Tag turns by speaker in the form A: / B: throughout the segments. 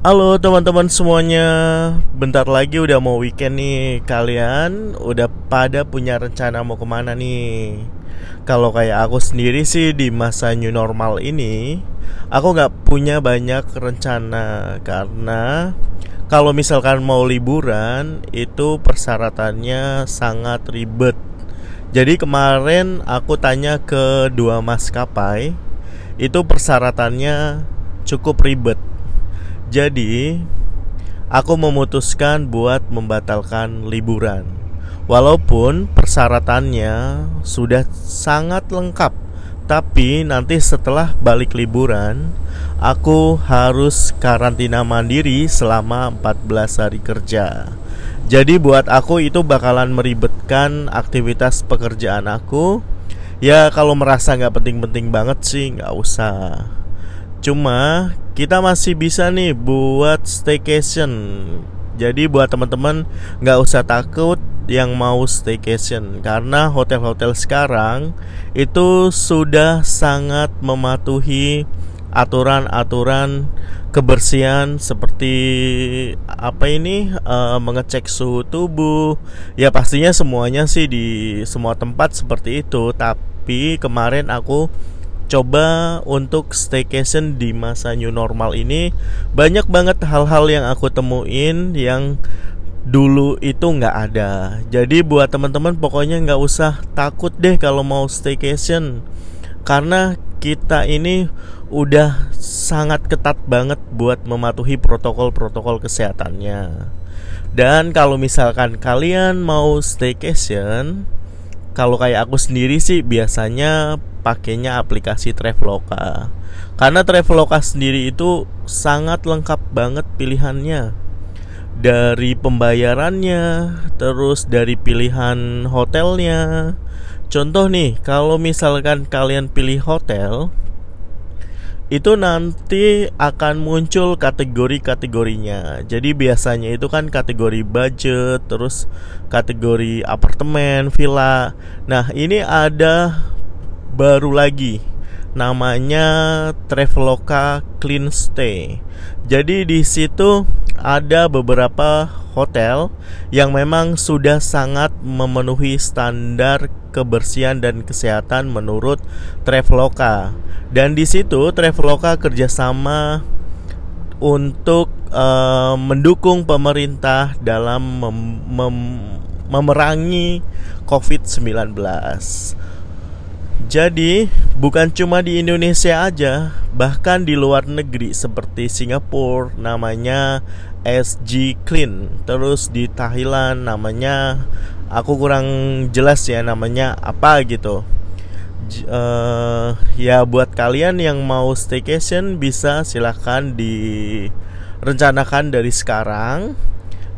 A: Halo teman-teman semuanya. Bentar lagi udah mau weekend nih. Kalian udah pada punya rencana mau ke mana nih? Kalau kayak aku sendiri sih di masa new normal ini Aku gak punya banyak rencana. Karena kalau misalkan mau liburan Itu persyaratannya sangat ribet. Jadi kemarin aku tanya ke dua maskapai Itu persyaratannya cukup ribet jadi, aku memutuskan buat membatalkan liburan. Walaupun persyaratannya sudah sangat lengkap, tapi nanti setelah balik liburan, aku harus karantina mandiri selama 14 hari kerja. Jadi buat aku itu bakalan meribetkan aktivitas pekerjaan aku. Ya kalau merasa nggak penting-penting banget sih nggak usah. Cuma kita masih bisa nih buat staycation. Jadi buat teman-teman nggak usah takut yang mau staycation. Karena hotel-hotel sekarang itu sudah sangat mematuhi aturan-aturan kebersihan seperti apa ini uh, mengecek suhu tubuh. Ya pastinya semuanya sih di semua tempat seperti itu. Tapi kemarin aku coba untuk staycation di masa new normal ini banyak banget hal-hal yang aku temuin yang dulu itu nggak ada. Jadi buat teman-teman pokoknya nggak usah takut deh kalau mau staycation karena kita ini udah sangat ketat banget buat mematuhi protokol-protokol kesehatannya. Dan kalau misalkan kalian mau staycation, kalau kayak aku sendiri sih biasanya pakainya aplikasi Traveloka. Karena Traveloka sendiri itu sangat lengkap banget pilihannya. Dari pembayarannya, terus dari pilihan hotelnya. Contoh nih, kalau misalkan kalian pilih hotel, itu nanti akan muncul kategori-kategorinya. Jadi biasanya itu kan kategori budget, terus kategori apartemen, villa. Nah, ini ada baru lagi namanya Traveloka Clean Stay. Jadi di situ ada beberapa hotel yang memang sudah sangat memenuhi standar kebersihan dan kesehatan menurut Traveloka. Dan di situ Traveloka kerjasama untuk uh, mendukung pemerintah dalam mem mem memerangi COVID-19. Jadi, bukan cuma di Indonesia aja, bahkan di luar negeri seperti Singapura namanya SG Clean, terus di Thailand namanya aku kurang jelas ya namanya apa gitu. Uh, ya buat kalian yang mau staycation bisa silahkan direncanakan dari sekarang.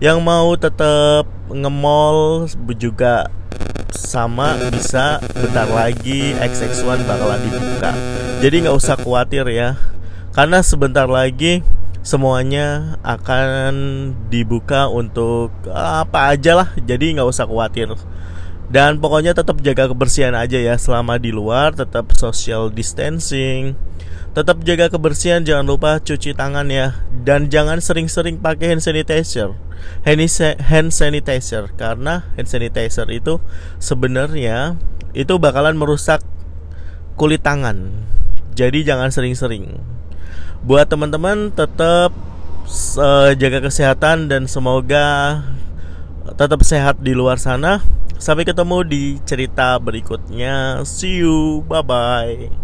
A: Yang mau tetap nge-mall juga sama bisa bentar lagi XX1 bakalan dibuka. Jadi nggak usah khawatir ya, karena sebentar lagi semuanya akan dibuka untuk apa aja lah. Jadi nggak usah khawatir. Dan pokoknya tetap jaga kebersihan aja ya selama di luar, tetap social distancing. Tetap jaga kebersihan, jangan lupa cuci tangan ya. Dan jangan sering-sering pakai hand sanitizer hand sanitizer karena hand sanitizer itu sebenarnya itu bakalan merusak kulit tangan. Jadi jangan sering-sering. Buat teman-teman tetap uh, jaga kesehatan dan semoga tetap sehat di luar sana. Sampai ketemu di cerita berikutnya. See you. Bye bye.